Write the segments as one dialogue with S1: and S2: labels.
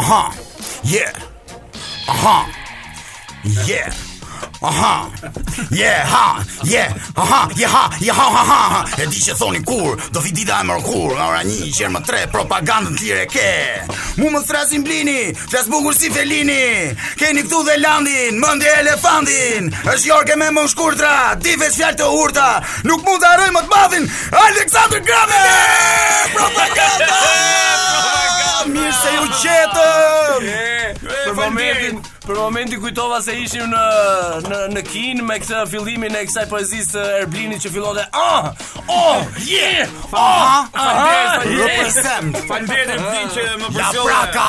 S1: Aha. Yeah. Aha. Yeah. Aha. Yeah, ha. Yeah. Aha. Yeah, ha. Yeah, ha, ha, ha. E di që thoni kur, do vi dita e mërkurë, nga ora 1 gjer më 3 propagandën ti e ke. Mu më thrrasin Blini, Flas bukur si felini Keni këtu dhe Landin Mendje elefantin është Jorke me mëngë të shkurtra Di veç fjalë të urta Nuk mund të arroj më të madhin Aleksandr Grave Propaganda Mirë se ju gjetëm
S2: Për momentin Për momentin kujtova se ishim në në në Kinë me këtë fillimin e kësaj poezisë Erblinit që fillonte ah Oh, yeah!
S1: Oh,
S2: ah, ah,
S1: represent.
S3: Faleminderit për ditën që më
S1: përzgjodhe.
S3: Ja
S1: praka.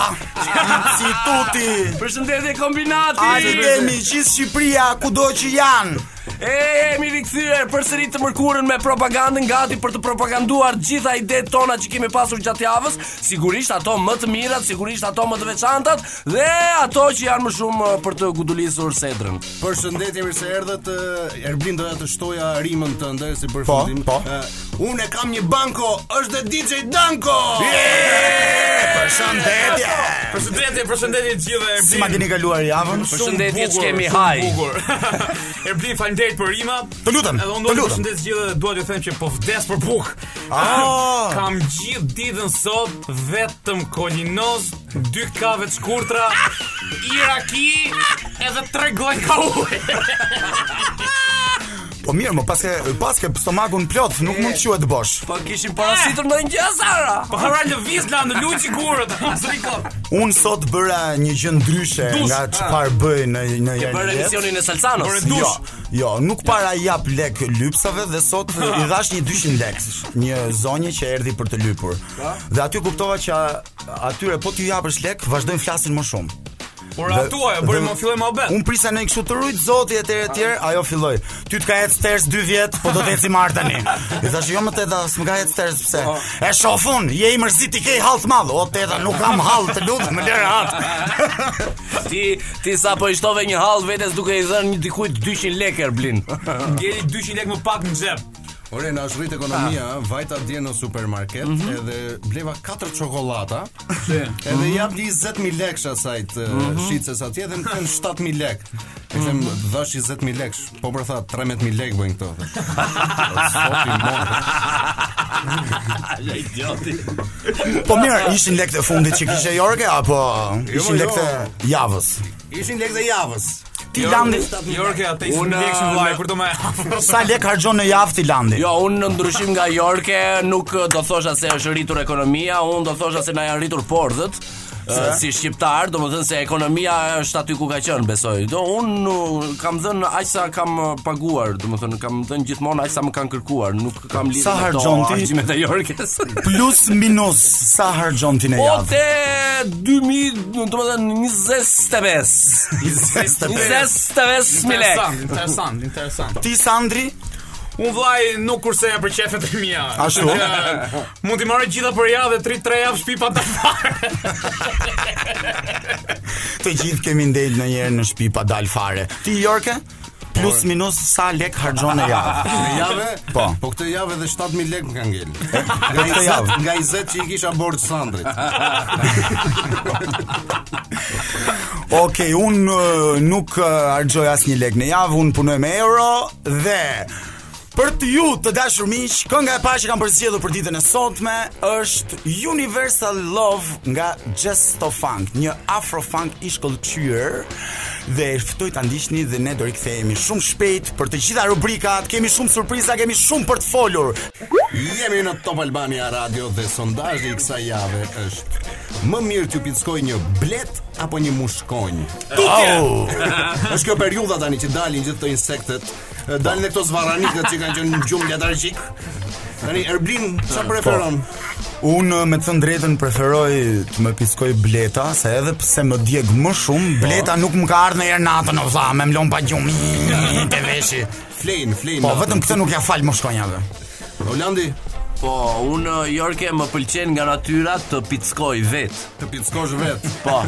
S1: Si tuti.
S2: Përshëndetje kombinati.
S1: Ai dhe gjithë Shqipëria kudo që janë.
S2: E jemi rikthyer përsëri të mërkurën me propagandën gati për të propaganduar gjitha idetë tona që kemi pasur gjatë javës, sigurisht ato më të mirat, sigurisht ato më të veçantat dhe ato që janë më shumë uh, për të gudulisur sedrën.
S4: Përshëndetje, mirë se erdhët. Eh, Erblin doja të shtoja rimën tënde, si për
S1: po,
S4: fundim.
S1: Po,
S4: po. Uh, unë kam një banko, është DJ Danko. Yeah!
S1: Përshëndetje.
S3: Përshëndetje, përshëndetje të gjithëve.
S1: Si ma keni kaluar javën?
S2: Përshëndetje, ç'kemi
S3: hi. Erblin, faleminderit për rimën.
S1: Të lutem.
S3: Edhe unë dua
S1: t'i
S3: përshëndes të gjithëve, dua t'ju them që po vdes për bukë.
S1: Ah!
S3: Kam gjithë ditën sot vetëm kolinos Dy kafe të shkurtra, një raki, edhe tre gllënjka ujë.
S1: Po mirë, e paske paske stomakun plot, nuk mund të quhet bosh.
S2: Po kishim porositur ndonjë gjë Sara.
S3: Po hara lëviz la në luçi gurët.
S1: Unë sot bëra një gjë ndryshe nga çfarë bëj në në
S2: Ke bërë emisionin e Salsanos.
S1: Jo, jo, nuk para jap lek lypsave dhe sot i dhash një 200 lekësh, një zonje që erdhi për të lypur. Dhe aty kuptova që atyre po t'u japësh lek, vazhdojnë flasin më shumë.
S3: Por dhe, atua, e bëri më filloi
S1: muhabet. Unë prisja një kështu të rujtë zoti e tjera e tjera, ajo filloi. Ty të ka ecë ters dy vjet, po do të ecë mbarë tani. I thashë, jo moj teta, s'më ka ecë ters pse. Po. E shof unë, je i mërzit ke hall të madh. O teta, nuk kam hall të lutem, më lër rehat.
S2: ti, ti sapo i shtove një hall vetes duke i dhënë një dikujt 200 lekë, Erblin.
S3: Ngele 200 lekë më pak në xhep.
S4: Ore, na është rritë ekonomia, vajta dje në supermarket,
S1: mm -hmm.
S4: edhe bleva 4 çokollata, edhe mm -hmm. jap 20.000 lekë asaj mm
S1: -hmm.
S4: shitëses atje, edhe më kthen 7.000 lekë. I them, mm -hmm. dhashë 20.000 lekë, po pra tha, 13.000 lekë bëjnë këto. Sopi morë.
S1: Po mirë, ishin lekët e fundit që kishe Jorge, apo jo, ishin
S4: jo,
S1: lekët e javës?
S4: Ishin lekët e javës.
S1: Ti landi.
S3: Jorke atë
S2: e
S3: ndjek shumë vllai për të më afër.
S1: Sa lek harxhon në javë ti Landi?
S2: Jo, unë në ndryshim nga Jorke nuk do thosha se është rritur ekonomia, unë do thosha se na janë rritur pordhët. Uh, si shqiptar, domethënë se ekonomia është aty ku ka qënë, besoj. Do, unë kam dhënë aq sa kam paguar, domethënë, kam dhënë gjithmonë aq sa më kanë kërkuar. Nuk, Ka lidhje
S1: sa harxhon ti?
S2: Arsimet e Jorkes.
S1: Plus minus sa harxhon ti në javë?
S2: Po te 2000, do të them 25. 25. 25 mijë lekë.
S3: Interesant, interesant, interesant.
S1: Ti Sandri?
S3: Un vllai nuk kursej për qejfet e mia.
S1: Ashtu.
S3: Mund t'i marr gjitha për javë dhe 3-3 javë shtëpi pa dal fare.
S1: Të gjithë kemi ndejt ndonjëherë në shtëpi pa dal fare. Ti Jorke? plus minus sa lek harxhon në javë.
S4: Në javë?
S1: Po.
S4: Po këtë javë edhe 7000 lekë më kanë ngel. Nga
S1: këtë javë,
S4: nga 20 që i kisha borxh Sandrit.
S1: Ok, un nuk harxhoj asnjë lek në javë, un punoj me euro dhe Për të ju të dashur miq, kënga e parë që kam përzgjedhur për ditën e sotme është Universal Love nga Jestofunk, një afro funk i shkëlqyer dhe ju ftoj ta ndiqni dhe ne do rikthehemi shumë shpejt për të gjitha rubrikat, kemi shumë surpriza, kemi shumë për të folur.
S4: Jemi në Top Albania Radio dhe sondazhi i kësaj jave është më mirë t'ju pickojë një bletë apo një mushkonjë.
S1: Tutje.
S4: Është kjo periudha tani që dalin gjithë këto insektet Dalin dhe këto zvarranikët që kanë qenë në gjumë letargjik. Tani Erblin çfarë po. preferon?
S1: Unë me thënë të drejtën preferoj të më pickojë bleta, se edhe pse më djeg më shumë, po. bleta nuk më ka ardhur ndonjëherë natën, o vlla, me më lon pa gjumë te veshi.
S4: Flejn, flejn.
S1: Po vetëm këtë nuk ja fal mushkonjave. O
S4: Landi,
S2: Po, unë Jorke më pëlqen nga natyra të pickoj vet.
S4: Të pickosh vet.
S2: Po.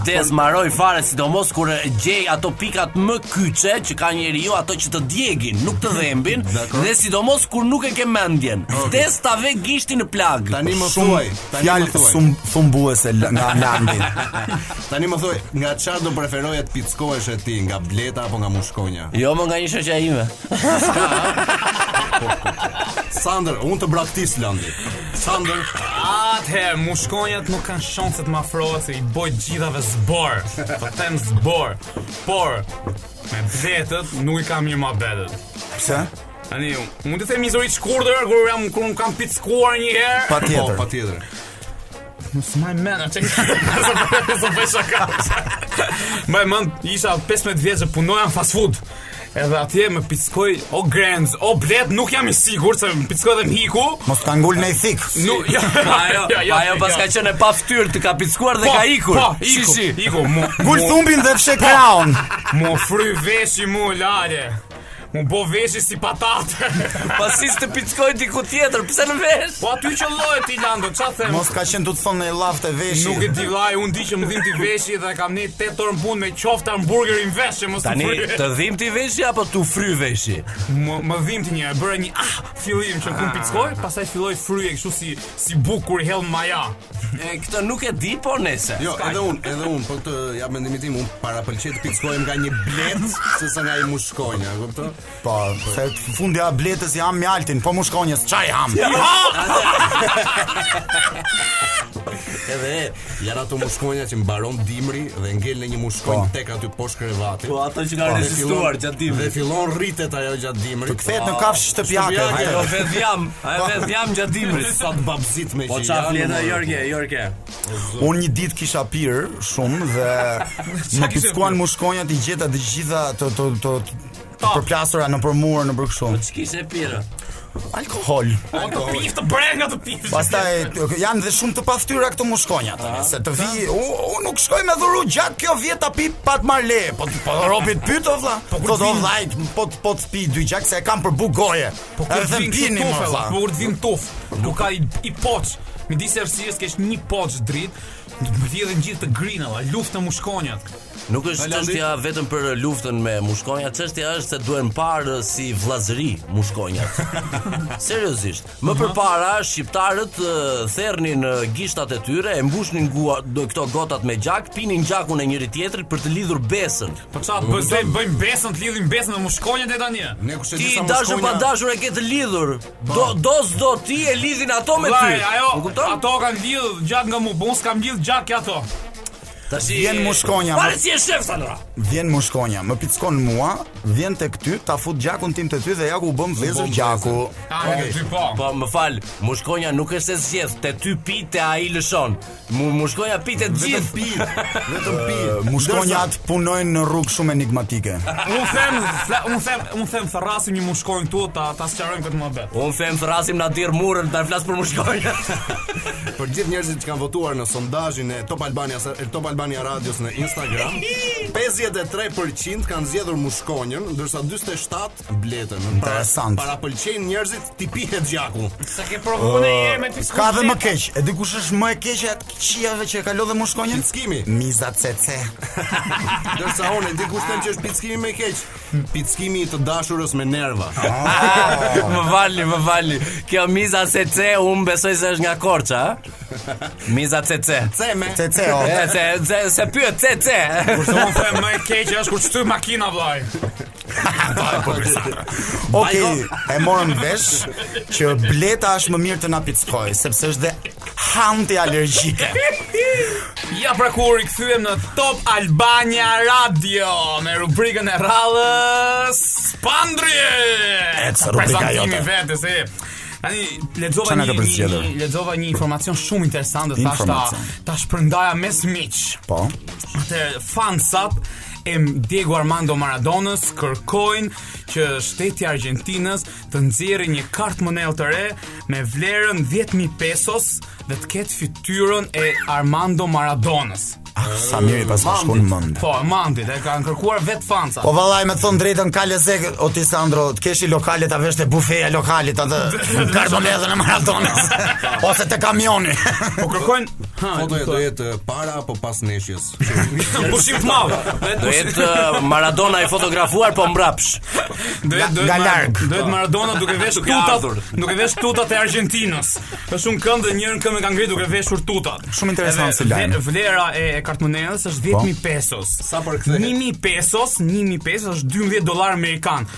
S2: Vdes maroj fare sidomos kur gjej ato pikat më kyçe që ka njeriu, ato që të djegin, nuk të dhembin, dhe sidomos kur nuk e ke mendjen. Vdes ta vë gishtin në plagë.
S4: Tani më thuaj, tani më thuaj.
S1: Fjalë thumbuese nga Landi.
S4: tani më thuaj, nga çfarë do preferoje të pickohesh ti, nga bleta apo nga mushkonja?
S2: Jo mo, nga një shoqja ime.
S4: Sander, unë të braktis Landi. Sander,
S3: atëherë mushkonjat nuk kanë shanse të më afrohen se i boj gjithave zbor. Po them zbor. Por me bletët nuk i kam mirë muhabetet.
S1: Pse?
S3: Ani, mund të them një histori të shkurtër kur jam kur më kanë pickuar një herë.
S1: Patjetër,
S4: po, patjetër.
S3: Mos ma përmend atë. S'po bëj shaka. Mbaj mend isha 15 vjeç që punoja në fast food. Edhe atje më pickoi o grenzë, o bletë, nuk jam i sigurt se më pickoi dhe iku.
S1: Mos ta nguli thikën.
S3: Nuk, jo,
S2: ajo, ajo paska qenë pa fytyrë të ka pickuar dhe po, ka ikur.
S3: Po, iku,
S2: si, si.
S3: iku, mu.
S1: Ngul thumbin dhe fsheh krahun.
S3: M'u fry veshi mua lale. M'u bë veshi si patate
S2: Pse s'të pickoi diku tjetër Pse në vesh
S3: Po aty qëlloi ti Lando Ça them
S1: Mos ka qenë do të thonë llapën e veshit
S3: Nuk e di vlla Unë di që më dhimbte veshi Dhe kam ndejt tetë orë në punë Me qofte hamburgeri në vesh Mos të fry
S2: Tani të dhimbte veshi Apo t'u fry veshi
S3: Më, më dhimbte një E bëra një ah Fillim që të ah. pickoi Pastaj filloi fryhej kështu si, si bukë kur i hedh maja
S2: E, këtë nuk e di, por nëse.
S4: Jo, edhe unë, edhe unë, po të jap mendimin tim, unë parapëlqej të pickohem nga një bletë, sesa nga një mushkonja, e kupton?
S1: Po, se në fund ja bletës i hamë mjaltin, po mushkonjës, ça i hamë.
S4: Edhe janë ato mushkonja që mbaron dimri dhe ngel një mushkonjë po. tek aty poshtë krevatit.
S2: Po ato që kanë
S4: po,
S2: rezistuar gjatë dimrit.
S4: Dhe fillon rritet ajo gjatë dimrit.
S1: Të kthehet në kafshë shtëpiake.
S2: Ajo vetë ha. Ajo vetë ha gjatë dimrit.
S4: Sa të babëzitme
S2: Po
S4: që
S2: ça
S4: janë.
S2: flet
S4: mor,
S2: Jorge, po. Jorge.
S1: Unë një ditë kisha pirë shumë dhe më
S3: pickuan
S1: mushkonjat i gjeta të gjitha të të të të përplasura nëpër mur, nëpër kështu.
S2: Ç'kishe pirë?
S1: Alkohol.
S3: Po të pirë të, prej nga të pirët.
S1: Pastaj t- janë dhe shumë të pafytyra këto mushkonja tani, se të vi, u, unë nuk shkoj me dhuru gjak kjo vjen ta pi pa të marrë leje, po po robi të pyet o vlla. Po
S3: kur vin
S1: vllajt, po po të pi dy pika gjak se e kam për bukë goje.
S3: Po kur të
S1: vijnë
S3: këtu
S1: tofel,
S3: po kur të vijnë tof, nuk ka i, i poç. E di se është si është një poç drite, do të vijnë gjithë të grina, lashë luftën me mushkonjat.
S2: Nuk është çështja vetëm për luftën me mushkonjat, çështja është se duhen parë si vllazëri mushkonjat. Seriozisht, më përpara shqiptarët therrnin gishtat e tyre, e mbushnin gua, këto gotat me gjak, pinin gjakun e njëri tjetrit për të lidhur besën.
S3: Po ça po bëjmë, bëjmë, bëjmë besën, të lidhim besën me mushkonjat tani.
S4: Ne kushedi
S2: sa
S4: mushkonja. Ti
S2: dashur pa dashur e ke të lidhur. Po. Do do s'do ti e lidhin ato me ty.
S3: Ajo, ato kanë lidh gjak nga mua, po unë s'kam lidh gjak me ato.
S2: Tash
S1: vjen mushkonja. Pale
S2: si e shef Sandra.
S1: Vjen mushkonja, më pickon mua, vjen tek ty, ta fut gjakun tim te ty dhe ja ku u bëmë
S4: vllezër
S1: gjaku.
S3: Ah, po.
S2: po, më fal, mushkonja nuk është se zgjedh te ty pi te ai lëshon. Mu mushkonja pi te të gjithë.
S4: Vetëm pi, vetëm pi.
S1: Uh, mushkonjat punojnë në rrugë shumë enigmatike.
S3: Unë them, unë them, unë them thërrasim një mushkonjë këtu ta ta sqarojmë këtë muhabet.
S2: Unë them thërrasim Nadir Murën, të flasë për mushkonjë.
S4: për gjithë njerëzit që kanë votuar në sondazhin e Top Albania, e Top Albania Radios në Instagram, 53% kanë zgjedhur mushkonjën, ndërsa 47 Bletën. Pra,
S1: Interesant.
S4: para pëlqejnë njerëzit t'i pihet gjaku.
S3: Sa ke provu një herë me ti
S1: Ka dhe më keq. E di kush është më e keqja e të këqijave që e ka lodhur mushkonjën?
S4: Pickimi.
S1: Miza CC.
S4: Ndërsa unë e di kush them që është pickimi më i keq. Pickimi i të dashurës me nerva.
S2: më vali, më vali. Kjo miza CC, unë besoj se është nga Korça, a? Miza CC.
S4: Ceme.
S1: CC o.
S2: E, se, se, se pyet CC.
S3: Kurse unë them më e keqja është kur shtyp makina vllai.
S1: Ok, e morëm vesh që bleta është më mirë të na pickojë, sepse është dhe anti alergjike.
S3: Ja pra u rikthyem në Top Albania Radio me rubrikën e radhës Sandri.
S1: Ec rubrika jote.
S3: Vetëm se Tani lexova një,
S1: një,
S3: një lexova një informacion shumë interesant dhe thashë ta ta shpërndaja me miq.
S1: Po.
S3: Ata fansat e Diego Armando Maradonës kërkojnë që shteti i Argjentinës të nxjerrë një kartëmonedhë të re me vlerën 10000 pesos dhe të ketë fytyrën e Armando Maradonës.
S1: Ah, sa mirë paska shkuar mendja.
S3: Po, mendt, e kanë kërkuar vet fansat.
S1: Po vallai me thënë të drejtën ka lezet o ti Sandro, të kesh një lokal e ta vesh te bufeja e lokalit atë. Kartmonedhën e Maradonës. Ose te kamioni.
S3: Po kërkojnë
S4: foto do jetë para apo pas ndeshjes.
S3: Pushim të madh.
S2: Do jetë uh, Maradona i fotografuar po mbrapsh.
S3: Do jetë do jetë do jetë Maradona duke vesh tutat, duke vesh tutat e Argjentinës. Është shumë kënd dhe njërën këmbë e ka ngritur duke veshur tutat.
S1: Shumë interesant si lajm.
S3: Vlera e kartmonedhës është 10000 po. pesos.
S4: Sa për këtë?
S3: 1000 pesos, 1000 pesos është 12 dollarë amerikanë.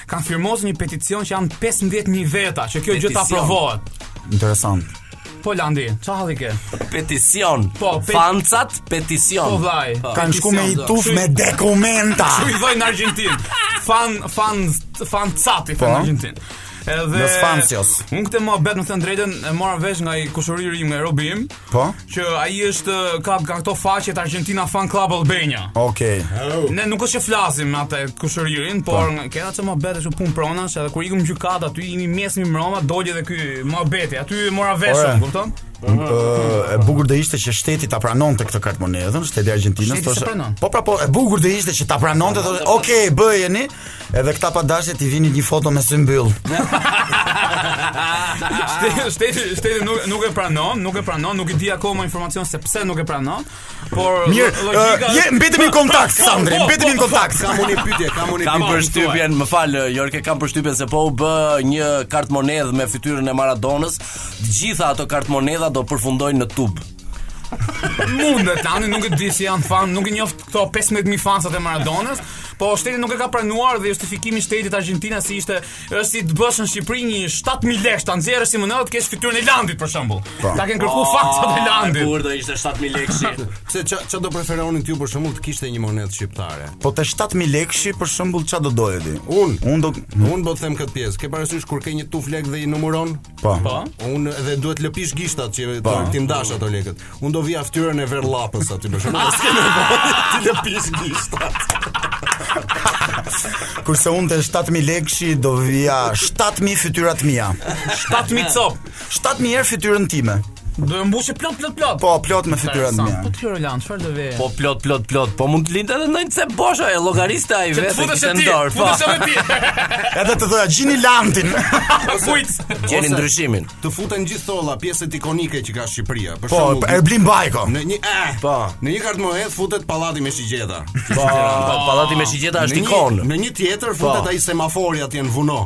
S3: Kanë firmosur një peticion që janë 15000 veta, që kjo gjë të
S2: Peticion.
S3: aprovohet.
S1: Interesant.
S3: Po Landi, çfarë halli ke?
S2: Peticion.
S3: Po, pe-
S2: Fansat peticion.
S3: Po vllai.
S1: Kanë shku me i
S3: do.
S1: tufë me dokumenta.
S3: Ku i vojnë në Argentinë? Fan fan fansat
S1: Po.
S3: në Argentinë. Edhe
S1: Los Fancios.
S3: Unë këtë me thënë të drejtën e mora vesh nga i kushëriri im, nga i robi im,
S1: Po?
S3: Që ai është ka nga këto faqet Argentina Fan Club Albania.
S1: Okej. Okay.
S3: Ne nuk është që flasim me atë kushëririn, po. por kena ca ashtu punë pronash, edhe kur ikëm në gjykatë aty një mbrëmje, doli edhe ky muhabeti. Aty mora
S1: vesh
S3: unë, kupton?
S1: e bukur do ishte që shteti ta pranonte këtë kartëmonedhën, shteti i
S3: Argentinës thoshte.
S1: Po pra po, e bukur do ishte që ta pranonte, thoshte, "Ok, bëjeni." Edhe këta pa dashje t'i vënë një foto me sy mbyll.
S3: Shteti shteti shteti nuk nuk e pranon, nuk e pranon, nuk di akoma informacion se pse nuk e pranon. Por
S1: Mirë,
S3: lo- logjika
S1: ë, je është- mbetemi në kontakt,
S3: Po, po,
S1: Sandri,
S3: po,
S1: mbetemi në
S3: po,
S1: po. kontakt.
S4: Kam unë një pyetje, kam unë një
S2: Kam
S4: pyetje.
S2: përshtypjen, më fal, Jorke, kam përshtypjen se po u bë një kartëmonedhë me fytyrën e Maradonës, të gjitha ato kartëmonedha do përfundojnë në tub.
S3: Mundet, tani nuk e di si janë fan, nuk i njoft Këto 15 mijë fansat e Maradonës, po shteti nuk e ka pranuar dhe justifikimi i shtetit argjentinas si ishte është si të bësh në Shqipëri një 7000 lekë ta nxjerrësh si monedhë të kesh fytyrën e Landit për shembull. Po. Ta kanë kërkuar oh, fansat e Landit.
S2: Por do ishte 7000 lekë.
S4: Pse ça ça do preferoje ti për shembull të kishte një monedhë shqiptare?
S1: Po te 7000 lekë për shembull ça do doje ti?
S4: Un,
S1: un do
S4: un do të them këtë pjesë. Ke parasysh kur ke një tuf lekë dhe i numëron?
S1: Po.
S3: Po.
S4: Unë edhe duhet t'lëpish gishtat që të po. t'i ndash ato lekët. Unë do vija fytyrën e Ver Llapës aty për shkak të skenë. Ti lëpish gishtat.
S1: Kurse unë te 7.000 lekëshi do vija 7.000 fytyra të mia
S3: 7.000 cop
S1: 7.000 herë fytyrën time
S3: Do ta mbush plot plot plot.
S1: Po plot me fytyra
S3: të
S1: mia.
S3: Po ti Roland, çfarë do vije?
S2: Po plot plot plot. Po mund të lini edhe ndonjë cep bosh e llogariste ai vetë.
S3: Po
S2: të ndor, po.
S3: Edhe
S1: të thoja gjeni Landin.
S3: Kujt?
S2: Gjeni ndryshimin.
S4: Të futen gjithë thua pjesët ikonike që ka Shqipëria. Për
S1: po,
S4: shembull, po
S1: Erblin Bajko.
S4: Në një eh,
S2: po.
S4: Në një kartëmonedhë futet pallati me shigjeta.
S2: Po, pallati me shigjeta është ikon.
S4: Në një tjetër futet
S2: po.
S4: ai semafori atje në Vuno.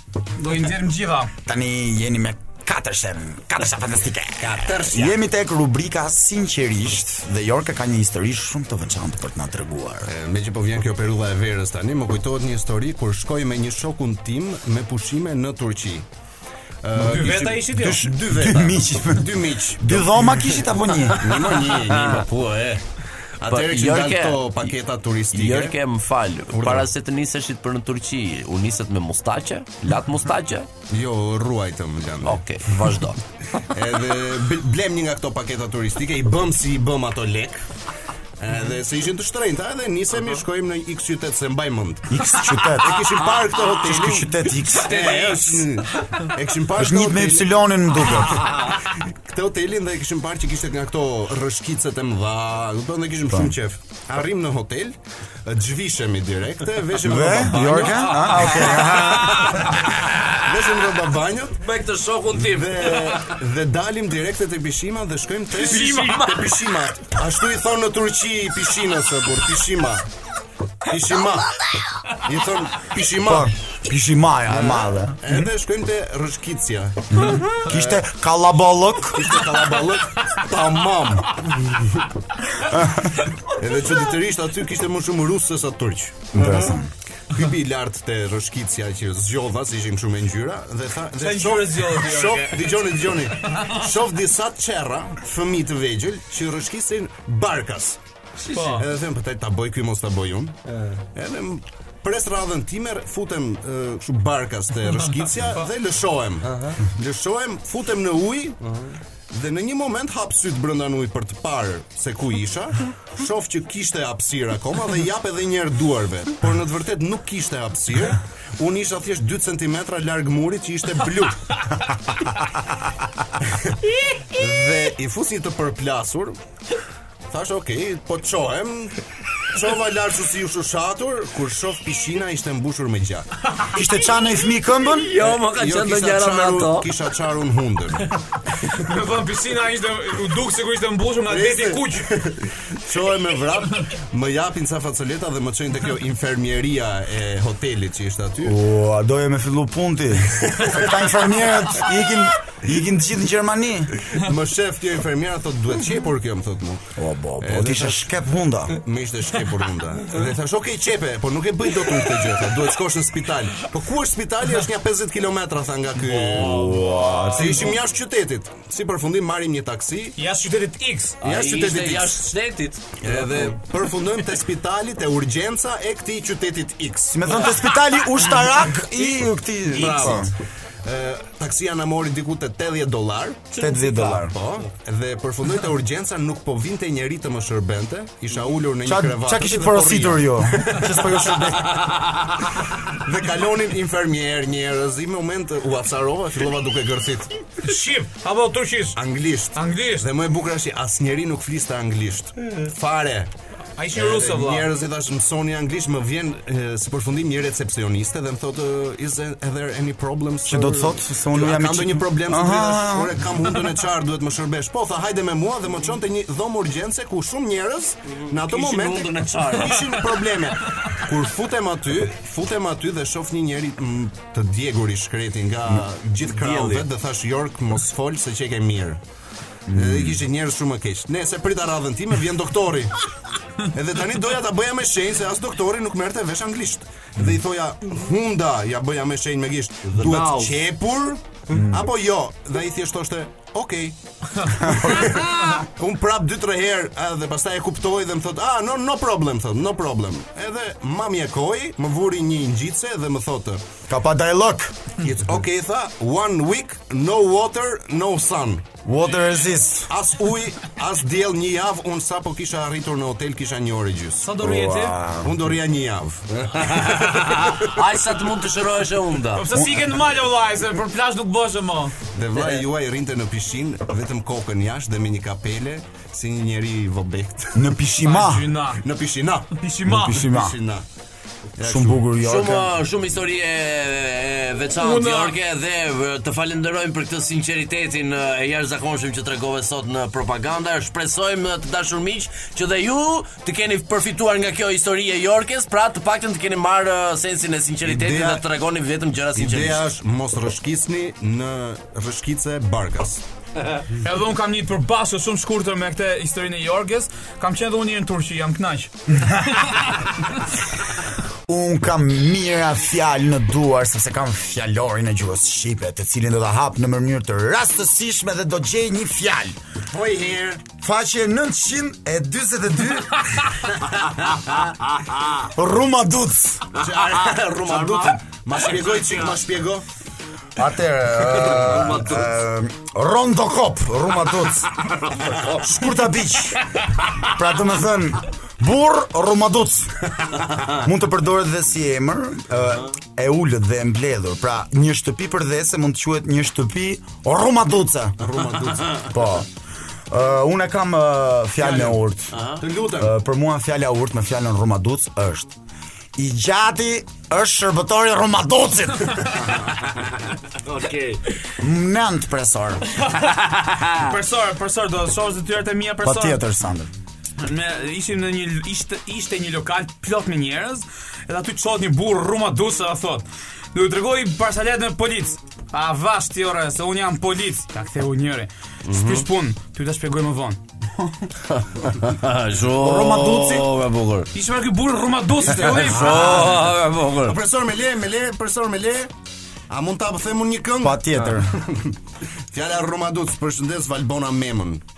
S2: Do
S3: i nxjerrim të gjitha.
S1: Tani jeni me katërshen, katërsha fantastike.
S2: Katërsha.
S1: Jemi tek rubrika sinqerisht dhe Jorke ka një histori shumë të veçantë për të na treguar.
S4: Me që po vjen kjo periudha e verës tani, më kujtohet një histori kur shkoj me një shokun tim me pushime në Turqi.
S3: Dy veta ishit ju?
S4: Dy veta.
S1: Dy miq.
S4: Dy miq.
S1: Dy dhoma kishit apo një?
S4: Një më një, një më po e. Atëherë që
S2: dolën
S4: këto paketa turistike.
S2: Jorke, më fal, para se të niseshit për në Turqi, u nisët me mustaqe? Lat mustaqe?
S4: Jo, ruajtëm lëndë.
S2: Okej, okay, vazhdo.
S4: Edhe blem një nga këto paketa turistike, i bëm si i bëm ato lek. Edhe se ishin të shtrenjta, edhe nisemi uh -huh. shkojmë në X qytet s'e mbaj mend.
S1: X qytet.
S4: E kishim parë këtë
S1: hotel.
S4: X
S1: qytet X.
S4: E kishim parë.
S1: Është një me Y-in më duket.
S4: Këtë hotelin dhe e kishim parë që kishte nga këto rrëshkicet e mëdha, kupton dhe kishim shumë qef. Arrijmë në hotel, e, zhvishemi direkt, e, veshim
S1: Dhe,
S4: rroba banjo.
S1: Jorka? Ah, okay.
S4: Veshim rroba banjo
S2: Me këtë shokun tim.
S4: dhe dhe dalim direkt te pishima dhe shkojmë te
S3: Pishima.
S4: te pishima. Ashtu i thonë në Turqi pishinës o burrë, pishima. Pishima. I thon Pishima.
S1: Po, Pishima ajo e madhe.
S4: Edhe shkojmë te Rrëshkicja.
S1: Kishte kallaballëk.
S4: Kishte kallaballëk. Tamam. Edhe çuditërisht aty kishte më shumë rusë se sa turq.
S1: Interesant.
S4: Hypi lart te Rrëshkicja që zgjodha, se ishin shumë ngjyra dhe tha dhe
S3: Ça ngjyre zgjodhe,
S4: Jorke?
S3: Shof,
S4: dëgjoni, dëgjoni. Shof disa çerra, fëmijë të vegjël që rrëshkisnin barkas.
S3: Si, po. si.
S4: Edhe them pse ta bëj ky mos ta bëj unë. Edhe pres radhën time, futem kështu barkas te rrëshqitsja po. dhe lëshohem. Lëshohem, futem në ujë. Dhe në një moment hap syt brenda në ujë për të parë se ku isha, shof që kishte hapësirë akoma dhe jap edhe një herë duarve, por në të vërtetë nuk kishte hapësirë. Unë isha thjesht 2 cm larg murit që ishte blu. dhe i fus një të përplasur Thash, ok, po të çohem Çohem lart si i shushatur Kur shof pishina ishte mbushur me gjak
S1: Kishte ça naj fmi këmbën?
S2: Jo, më ka jo, qenë do njëra me ato
S4: Kisha çarë unë
S3: hundën Domethënë pishina ishte u duk sikur ishte mbushur nga Deti i Kuq
S4: Çohem me vrap Më japin ca facoleta dhe më çojnë te kjo infermieria e hotelit që ishte aty
S1: O, a doje me fillu punë ti Se këta infermierët ikin Ikin të gjithë në Gjermani.
S4: Më shef kjo infermiera thotë duhet qepur kjo më thotë mua.
S1: O bo, po ti ishe shkep hunda.
S4: Më ishte shkepur hunda. Dhe thash, "Ok, qepe, po nuk e bëj dot unë këtë gjë, tha, duhet shkosh në spital." Po ku është spitali? Është nja 50 kilometra tha nga ky. Se ishim jashtë qytetit. Si përfundim marrim një taksi.
S3: Jashtë qytetit X.
S4: Jashtë qytetit X.
S2: Jashtë shtetit.
S4: Edhe përfundojmë te spitali, te urgjenca e këtij qytetit X.
S1: Domethënë te spitali ushtarak i këtij.
S4: Bravo. taksia na mori diku te 80 dollar,
S1: 80 dollar.
S4: Po, dhe përfundoj te urgjenca nuk po vinte njeri të më shërbente, isha ulur në një krevat.
S1: Çfarë kishit porositur ju? Që s'po ju shërbenin.
S4: Dhe kalonin infermier, njerëz, një moment u acarova, fillova duke gërthit.
S3: Shqip, apo turqisht?
S4: Anglisht.
S3: Anglisht.
S4: Dhe më e bukura është që asnjeri nuk fliste anglisht. Fare.
S3: Ata ishin rusë vëlla.
S4: Njerëz i thash mësoni anglisht, më vjen si përfundim një recepsioniste dhe më thotë is there any problems?
S1: Që do të thotë se unë jam
S4: një
S1: çik.
S4: një problem
S1: të
S4: drejtës. Unë kam hundën e çar, duhet më shërbesh. Po tha, hajde me mua dhe më çon te një dhomë urgjence ku shumë njerëz në atë
S2: moment
S4: kishin
S2: hundën e çar.
S4: Kishin probleme. Kur futem aty, futem aty dhe shoh një njeri të djegur i shkreti nga gjithë krahët dhe thash Jorg mos fol se e ke mirë. Edhe kishte njerëz shumë më keq. Nejse prita radhën time, vjen doktori. Edhe tani doja ta bëja me shenjë se as doktori nuk merrte vesh anglisht. Dhe i thoja, "Hunda, ja bëja me shenjë me gisht. Duhet
S2: nall."
S4: qepur Mm. apo jo?" Dhe ai thjesht thoshte, "Ok." Un prap 2-3 herë a, dhe pastaj e kuptoi dhe më thot, "Ah, no no problem," thot, "No problem." Edhe ma mjekoi, më vuri një ngjitse dhe më thotë,
S1: Ka pas dialog.
S4: It's okay tha, one week no water, no sun.
S1: Water resist.
S4: As uj, as diell një javë, unë sapo kisha arritur në hotel kisha një orë gjys.
S3: Sa do rrije ti?
S4: Unë do rrija një javë.
S2: Ai sa të mund të shërohesh edhe.
S3: Po pse s'ikën në mal o vlla, se për plazh nuk bësh më.
S4: Dhe vllai juaj rrinte në pishin, vetëm kokën jashtë dhe me një kapele si një njeri i vobekt.
S1: Në pishima.
S3: Gjynah.
S4: Në pishina.
S3: Pishima.
S1: Në pishima.
S4: Pishina.
S1: Shumë bukur Jorke.
S2: Shumë uh, shumë histori e veçantë Jorke dhe uh, të falenderojmë për këtë sinqeritetin uh, e jashtëzakonshëm që tregove sot në propaganda. Shpresojmë të dashur miq që dhe ju të keni përfituar nga kjo histori e Jorkes, pra të paktën të keni marrë sensin e sinqeritetit dhe të tregoni vetëm gjëra sinqerisht.
S4: Ideja është mos rrëshkisni në rrëshqitëse barkas.
S3: Edhe un kam një përbashkët shumë shkurt me këtë historinë e Jorkes. Kam qenë dhe unë në Turqi, jam kënaq.
S1: Un kam mijëra fjalë në duar sepse kam fjalorin e gjuhës shqipe, të cilin do ta hap në mënyrë të rastësishme dhe do gjej një fjalë.
S4: Po njëherë.
S1: Faqe 942.
S4: Rrumaduc. Rrumaduc. Ma shpjego një çik, ma shpjego.
S1: Atëre, rrondokop, rrumaduc. Shkurtabiq. Pra domethënë burrë rrumaduc. mund të përdoret dhe si emër, e ulët dhe e mbledhur. Pra, një shtëpi përdhese mund të quhet një shtëpi rrumaduce.
S4: Rrumaduce.
S1: Po. Uh, unë e kam uh, fjalën e urtë.
S4: Të lutem.
S1: Uh, për mua fjala e urtë me fjalën rrumaduc është I gjati është shërbëtor i rrumaducit.
S3: Okej.
S1: Nëntë profesor.
S3: Profesor, profesor do të shohësh detyrat e mia profesor.
S1: Patjetër Sandër.
S3: Ne ishim në një ishte ishte një lokal plot me njerëz, edhe aty çohet një burrë rrumaduc e thot. Do të tregoj barsoletë me policë. Avash ti ore, se unë jam polic. Ia ktheu njëri mhm. S'prish punë, ty ta shpjegoj më vonë.
S2: Shumë
S1: rrumaduc.
S2: Shumë bukur.
S3: Ti që marrë këtë burrë rrumaduc.
S2: Shumë shumë bukur.
S4: Profesor me le, me le, profesor me le A mund ta them me një këngë?
S1: Patjetër.
S4: Fjala rrumaduc, përshëndes Valbona Memën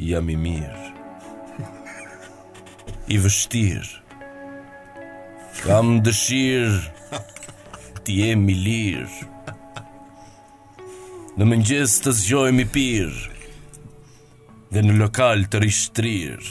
S2: Jam i mirë. I vështirë. Kam dëshirë të jem i lirë. Në mëngjes të zgjohem i pirë dhe në lokal të rri shtrirë.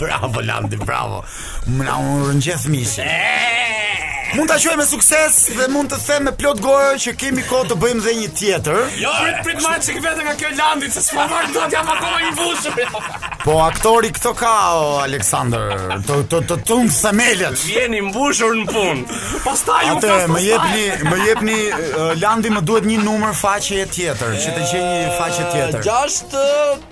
S1: bravo Landi, bravo. Mu ngjeth mishi. Mund ta quaj me sukses dhe mund të them me plot gojë që kemi kohë të bëjmë dhe një tjetër.
S3: Jo, prit prit marr çik veten nga kjo Landi, se s'po marr dot jam akoma i mbushur.
S1: Po aktori këto ka o Aleksandër, të të të tund themelet.
S2: Vjen i mbushur në punë.
S3: Pastaj u ka.
S1: Më jepni, më jepni Landi më duhet një numër faqeje tjetër, që të gjej një faqe tjetër.
S2: 6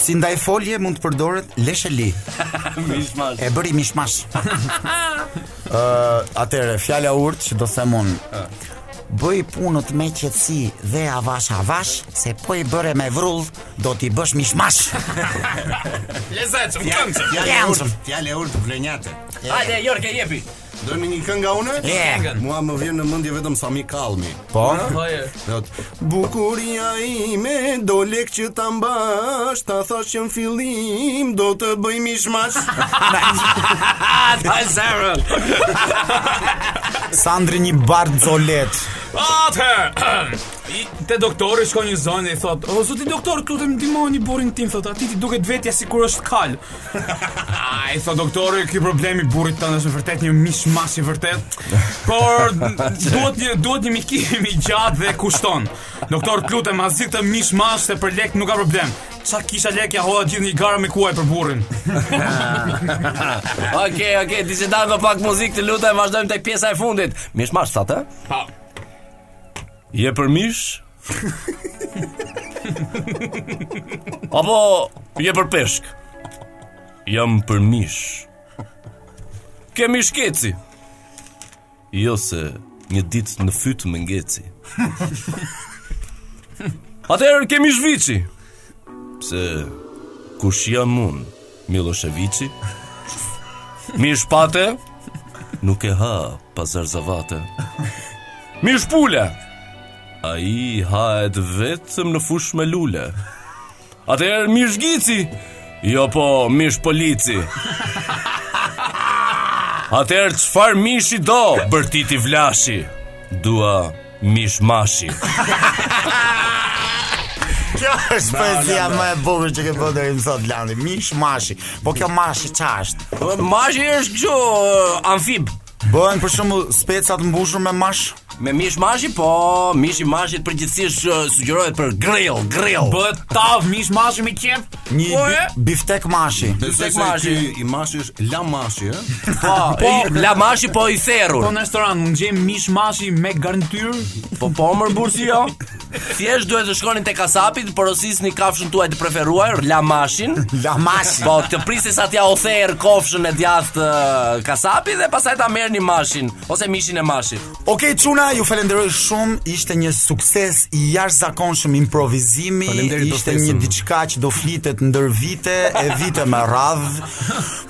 S1: Si ndaj folje mund të përdoret lesheli.
S2: mishmash.
S1: E bëri mishmash. Ë, uh, atëherë fjala e urtë që do them unë. Bëj punët me qetësi dhe avash avash, se po i bëre me vrull, do t'i bësh mishmash.
S3: Lezetshëm, këndshëm. Fjalë
S4: e
S1: urtë,
S4: fjalë e urtë vlonjate.
S2: Hajde, Jorge jepi.
S4: Doni një këngë nga unë?
S1: Yeah.
S4: Mua më vjen në mendje vetëm Sami Kallmi.
S1: Po.
S4: Po. Bukuria ime do lek që të mbash, ta thash që në fillim do të bëj mishmash.
S2: Ta e.
S1: Sandri një barsoletë.
S3: Atëherë. Te doktori shkon një zonjë dhe i thotë, "O zoti doktor, ke të ndihmosh burrin tim," thotë, "Atij i duket vetja sikur është kalë." Ai thotë doktori ky problem i burrit tënd është vërtet një mish mash i vërtetë. Por duhet një duhet një mjekim i gjatë dhe kushton. Doktor, të lutem, as të mish mash se për lek nuk ka problem. Ça kisha lek ia hodha gjithnjë gara me kuaj për burrin.
S2: Okej, okej, DJ pak muzikë, të lutem, vazhdojmë tek pjesa e fundit. Mish mash sa të?
S3: Po.
S2: Je për mish? Apo je për peshk? Jam për mish. Ke mish keci? Jo se një ditë në fyt më ngeci. Atëherë ke mish viçi? Pse kush jam unë? Millosheviçi Mish pate Nuk e ha Bazar Zavate Mish pule Ai hahet vetëm në fushë me lule Atëherë mish gici Jo po mish polici Atëherë çfarë mishi do Bërtiti vlashi Dua Mish mashi.
S1: Kjo është poezia më e bukur që ke bërë deri më sot Landi. Mish mashi. Po kjo mashi ç'është?
S2: Mashi është kështu uh, amfib.
S1: Bëhen për shembull specat mbushur me mash?
S2: Me mish mashi, po mishi i mashit përgjithësisht uh, sugjerohet për grill, grill.
S3: Bëhet tavë mish mashi me qepë.
S1: Një
S2: po,
S1: biftek mashi.
S4: Biftek
S2: mashi.
S4: I mashi është la mashi, ë?
S2: Po, po la mashi po i therrur.
S3: Po në restoran mund gjem mish mashi me garnitur.
S2: Po po mër bursi jo. Thjesht duhet të shkonin te kasapi të porosisni kafshën tuaj të preferuar, la mashin.
S1: La mashi.
S2: Po të prisni sa t'ia therrë kofshën e djathtë kasapi dhe pastaj ta merrni mashin ose mishin e mashit.
S1: Ok, Çuna, ju falenderoj shumë. Ishte një sukses i jashtëzakonshëm improvizimi. Ishte një diçka që do flitet ndër vite e vite me radhë.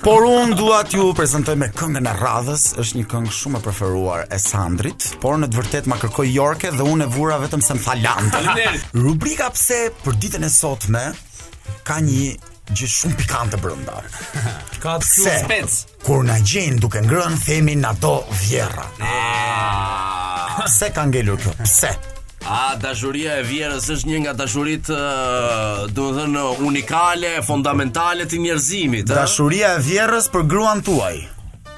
S1: Por unë dua t'ju prezantoj me këngën e radhës. Është një këngë shumë e preferuar e Sandrit, por në të vërtetë ma kërkoi Jorke dhe unë e vura vetëm se më tha Landi. Rubrika pse për ditën e sotme ka një gjë shumë pikante brenda.
S3: Ka spec.
S1: Kur na gjejnë duke ngrënë, themi na do vjerra. Ah. Pse ka ngelur kjo? Pse?
S2: A dashuria e vjerrës është një nga dashuritë, domethënë unikale, fondamentale të njerëzimit, ëh?
S1: Dashuria e vjerrës për gruan tuaj.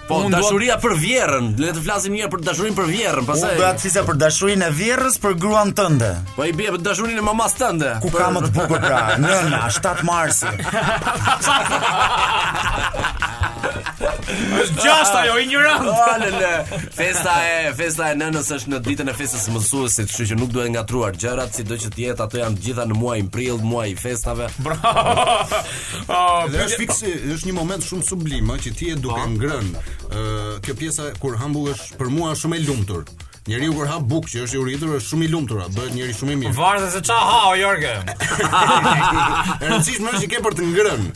S2: Po
S3: Unë
S2: dashuria për vjerrën, le të flasim një herë për dashurinë për
S1: vjerrën,
S2: pastaj.
S1: Unë do të flisja për dashurinë e vjerrës për gruan tënde.
S2: Po i bie për dashurinë e mamasë tënde
S1: Ku ka më të bukur pra Nëna, 7 marsi
S3: Është gjashtë ajo, i njëra
S2: Alele Festa e Festa e nënës është në ditën e festës së mësuesit Kështu që nuk duhet ngatërruar gjërat Sido që të jetë ato janë të gjitha në muajin prill Muaji i festave Bravo
S3: oh,
S4: Dhe është fiks, është një moment shumë sublim Që ti e duke po. ngrënë uh, Kjo pjesa kur ha bukë është për mua shumë e lumtur Njeriu kur ha bukë që është i uritur është shumë i lumtur, a, bëhet njeri shumë i mirë.
S3: Varet se ça ha o Jorke.
S4: E rëndësishme është që ke për të ngrënë.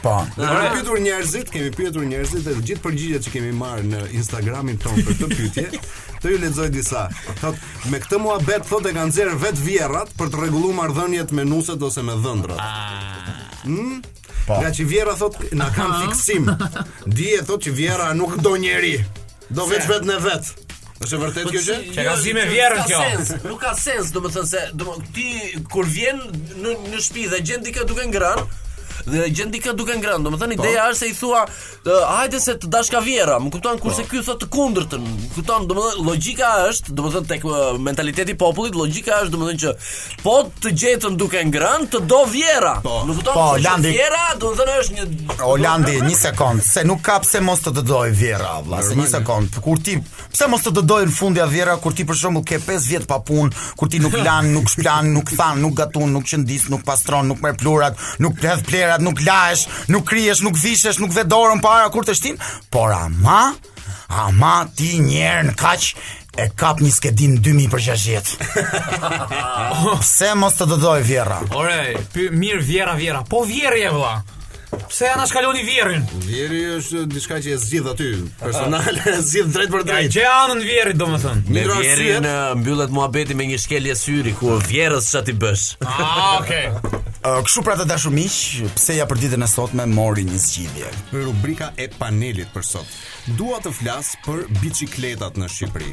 S1: Po.
S4: Ne kemi pyetur njerëzit, kemi pyetur njerëzit dhe të gjithë përgjigjet që kemi marrë në Instagramin tonë për këtë pyetje, t'ju lexoj disa. Thotë, me këtë muhabet thotë e kanë nxjerrë vetë vjerrat për të rregulluar marrëdhëniet me nuset ose me dhëndrrat. Mm? Po. Ngaqë vjerrat thotë na kanë fiksim. Dije thotë që vjerra nuk do njeri. Do veç veten e vet. Është e vërtetë kjo gjë?
S3: Qenka zënë me
S2: vjerrën
S3: kjo.
S2: Nuk ka sens, domethënë se do ti kur vjen në në shtëpi dhe gjen dikë duke ngrënë, dhe gjen dikë duke ngrënë. Domethënë po. ideja është se i thua, hajde se të dashka vjerra. Më kupton kurse po. ky thotë të kundërtën. Kupton, domethënë logjika është, domethënë tek mentaliteti i popullit, logjika është domethënë që Po të gjetën duke ngrënë, të do vjerra. Po, më kupton?
S1: Po,
S2: o
S1: Landi.
S2: Vjerra, domethënë është një
S1: o Landi, një sekond, se nuk ka pse mos të të dojë vjerra, vëlla, se një sekond. Kur ti pse mos të të dojë në fund ajo vjerra kur ti për shembull ke 5 vjet pa punë, kur ti nuk lan, nuk shplan, nuk than, nuk gatuan, nuk qëndis, nuk pastron, nuk merr pluhurat, nuk mbledh plehrat, nuk lahesh, nuk krihesh, nuk vishesh, nuk vë dorën para kur teshtin, por ama Ama ti njerë në kaq e kap një skedim 2 për 60. Pse mos të dëdoj vjerra?
S3: Ore, py, mirë vjerra vjerra. Po vjerri e vëlla. Pse i anashkaloni vjerrin?
S4: Vjeri është diçka që e zgjidh aty, personale, e zgjidh drejtpërdrejt.
S3: gjej anën vjerrit domethënë.
S2: Me vjerrin mbyllet muhabeti me një shkelje syri kurse vjerrës ç'a ti bësh.
S3: Ah, okay.
S1: Ë, Kështu pra të dashur miq, teseja për ditën e sotme mori një zgjidhje.
S4: rubrika e panelit për sot. Dua të flas për biçikletat në Shqipëri.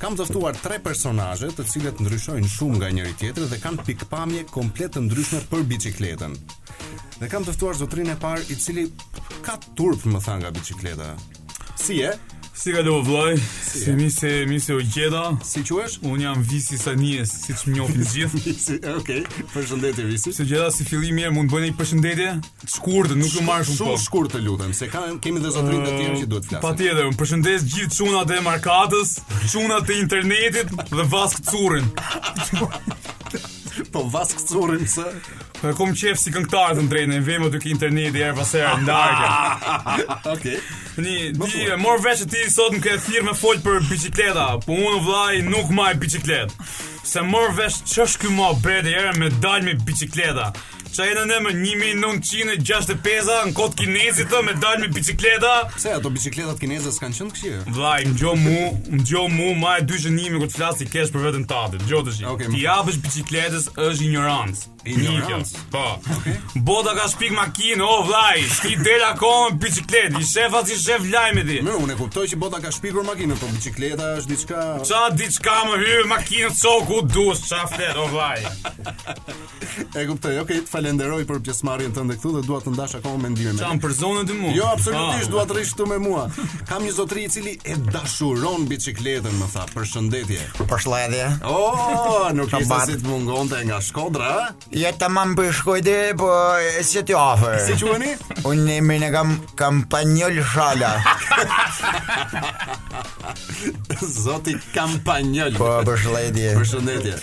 S4: Kam të ftuar tre personazhe të cilët ndryshojnë shumë nga njëri tjetri dhe kanë pikëpamje komplet të ndryshme për biçikletën. Dhe kam të ftuar zotrin e parë i cili ka turp më tha nga biçikleta. Si je?
S3: Si ka kalu vlla, si, si mirë se mirë se ju gjeta
S4: Si quhesh?
S3: Unë jam visi sa njës, siç më njofin gjithë
S4: Visi, okej, okay. përshëndetje visi
S3: Se ju gjeta si fillim mirë, mund bëj një përshëndetje? Shkurt, nuk ju marr shumë kohë.
S4: Shumë shkurt të lutem, se kanë kemi dhe zotërin të tjerë që duhet të flasin.
S3: Patjetër, unë përshëndes gjithë çunat e markatës, çunat e internetit dhe Vaskë Currin.
S4: po Vaskë Currin se
S3: e kom qef si këngëtar të drejtën, e vemë te ky interneti herë pas here, në
S4: darkë.
S3: ok. Nji, ti, mor vesh ti sot më ke thirë me folë për bicikleta, po unë vlaj nuk maj biçikletë. Se mor vesh ç'është ky muhabeti me dalë me bicikleta. Ça je në 1965 Në kohë t'kinezit të me dalë me bicikleta
S4: Se ato bicikletat kinezit s'kanë qënë të
S3: këqija Vlla, më dëgjo mu Më dëgjo mu Maji dy shënime kur të flas se i ke për veten tate Dëgjo tashi
S4: okay,
S3: T'i japësh bicikletës është ignorancë
S4: Ignorancë
S3: Po okay. Bota ka shpik makinë O vlaj Ti del akoma me bicikletë I shef a s'i shef lajmet ti
S4: Po unë e kuptoj që bota ka shpikur makinën Po bicikleta është diçka
S3: Ça diçka më hyrë makinë Soku dush Ça flet o vlaj
S4: E kuptoj. Okej, okay, të falenderoj për pjesëmarrjen tënde këtu dhe dua të ndash akoma mendimin.
S3: Ça më përzë tani mua.
S4: Jo, absolutisht,
S3: ah,
S4: dua të rrish këtu me mua. Kam një zotëri i cili e dashuron biçikletën, më tha. Përshëndetje.
S1: Përshëndetje.
S4: Oh, nuk
S1: kish
S4: si të mungonte nga Shkodra.
S1: Ja tamam prej Shkodre, po si ti ofër.
S4: Si quheni?
S1: Unë emnin e kam kampanjol shala.
S4: Zoti kampanjol.
S1: Po, përshëndetje.
S4: Përshëndetje.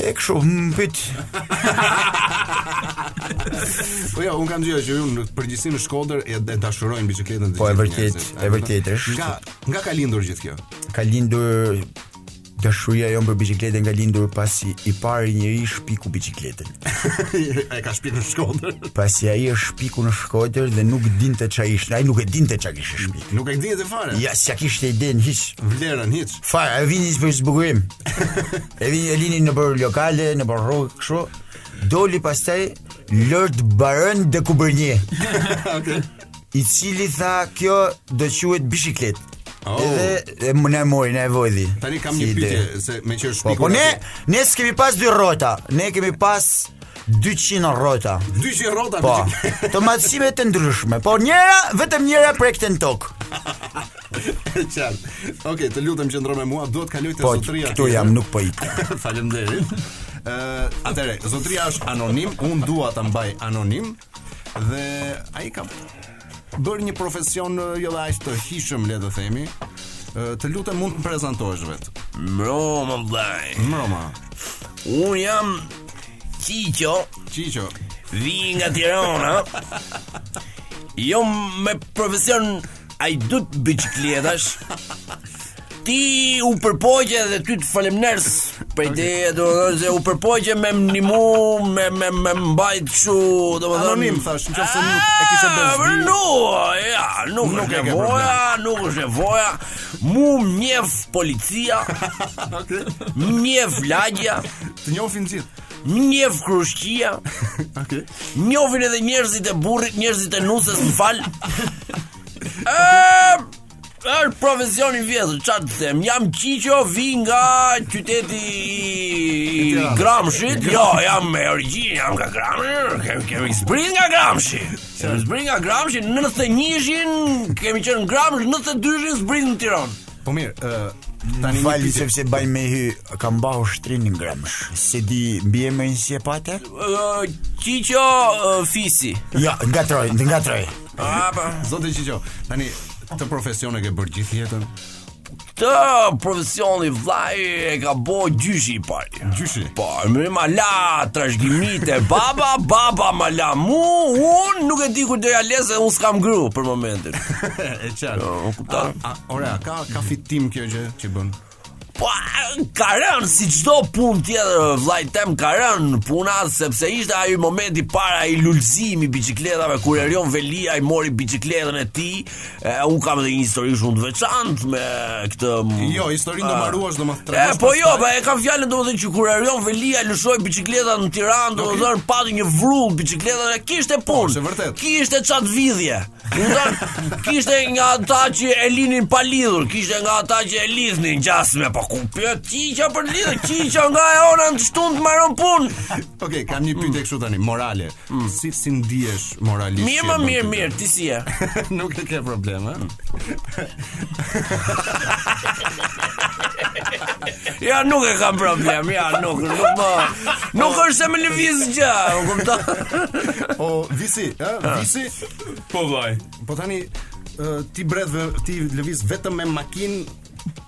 S1: E kështu hm fit.
S4: Po ja, un kam dëgjuar që në përgjithësi në Shkodër e e dashurojnë biçikletën të gjithë njerëzit.
S1: Po e vërtet, e vërtet është.
S4: Nga nga ka lindur gjithë kjo?
S1: Ka lindur dashuria jonë për biçikletën ka lindur pasi i pari njeri shpiku biçikletën.
S4: e ka shpikur në Shkodër.
S1: Pasi ai e shpiku në Shkodër dhe nuk dinte ç'a ishte, ai nuk e dinte ç'a kishte shpik.
S4: Nuk e dinte fare.
S1: Jo, s'ja kishte idenë hiç.
S4: Vlerën hiç.
S1: Fare, ai e vinte për zbukurim. E vini e lini nëpër lokale, nëpër rrugë kështu. Doli pastaj Lord Baron de Kubernje.
S4: Okej.
S1: I cili tha kjo do quhet biçikletë.
S4: Oh.
S1: Edhe emrin e mori, ne e vodhëm.
S4: Tani kam një pyetje se meqë është
S1: po, po ne ne s'kemi pas dy rrota, ne kemi pas 200 rrota.
S4: 200 rrota.
S1: Po. Të madhësive të ndryshme, por njëra vetëm njëra prekte në tokë.
S4: Qartë. Okej, okay, të lutem qëndro me mua, duhet të kaloj te
S1: po,
S4: zotëria.
S1: Po, këtu jam, nuk po ik.
S4: Faleminderit. Ë, uh, atëherë, zotëria është anonim, un dua ta mbaj anonim dhe ai ka bërë një profesion jo dhe aq të hijshëm, le të themi. Uh, të lutem mund të më prezantohesh
S2: vetë. Mrama vllai.
S4: Mrama.
S2: Un jam Qiqo.
S4: Qiqo.
S2: Vij nga Tirana. Jam me profesion Hajdut biçikletash. Ti u përpoqe dhe ty të falemnderës për idenë, okay. do të thotë u përpoqe me më nimu, me me më mbajt kështu, do të thotë
S4: anonim thash, nëse nuk e kishe ah,
S2: bërë. Për no, ja, nuk
S4: nuk
S2: nevoja, nuk është nevoja. Mu më njef policia.
S4: Okej.
S2: Më njef lagja.
S4: Të njofin gjithë.
S2: Më njef krushqia.
S4: Okej.
S2: Njofin edhe njerëzit e burrit, njerëzit e nuses, më fal. Ëm, është profesion i vjetër, ça të them? Jam Qiqo, vij nga qyteti i Gramshit. Jo, ja me origjinë, jam nga Gramshi. Kemi kemi zbrit nga Gramshi. Kemi zbrit nga Gramshi, në 91-shin kemi qenë në Gramsh, në 92-shin zbritëm në Tiron.
S4: Po mirë, ë tani një pyetje
S1: sepse baj mend kam ba ushtrinë në Gramsh. S'e di mbiemrin si e pate?
S2: Qiqo Fisi.
S1: Ja, jo, ngatroj, ngatroj.
S2: Ah, po.
S4: Zoti Qiqo, tani këtë profesion e ke bërë gjithë jetën?
S2: Këtë profesion vllai e ka bo gjyshi i parë.
S4: Gjyshi.
S2: Po, më ma la trashëgimi te baba, baba ma la mu, un nuk e di ku do ja lë se un s'kam gru për momentin.
S4: e çan.
S2: Jo, kupton.
S4: Ora, ka ka fitim kjo gjë që bën.
S2: Po, ka rënë si çdo punë tjetër, vllai tem ka rënë puna sepse ishte ai momenti para i lulëzimit biçikletave kur Erion Veliaj mori biçikletën e tij E, unë kam edhe një histori shumë të veçantë me këtë...
S4: Jo, historinë do
S2: ah.
S4: ma ruash, do
S2: ma
S4: tregosh
S2: Po jo, po e kam fjalën domethënë që kur Erion Veliaj lëshoi biçikleta në Tiranë, domethënë pati një vrull biçikleta dhe kishte
S4: po, punë, po,
S2: kishte ça të vidhje. kishte nga ata që e linin pa lidhur, kishte nga ata që e lidhnin gjasme, po ku pyt Qiqa për lidhje, Qiqa nga e hëna në të shtunë të maron punë.
S4: Okej, okay, kam një pytje kështu tani, morale. Mm. Si, si ndihesh moralisht?
S2: Mirë, më mirë, mirë, ti si je?
S4: Nuk e ke problem, ha?
S2: jo, nuk e kam problem, jo, nuk, nuk më... Nuk është se më lëviz gjë, kupton?
S4: o, visi, ha? Visi?
S3: Po, vaj.
S4: Po tani, ti bredh, ti lëviz vetëm me makinë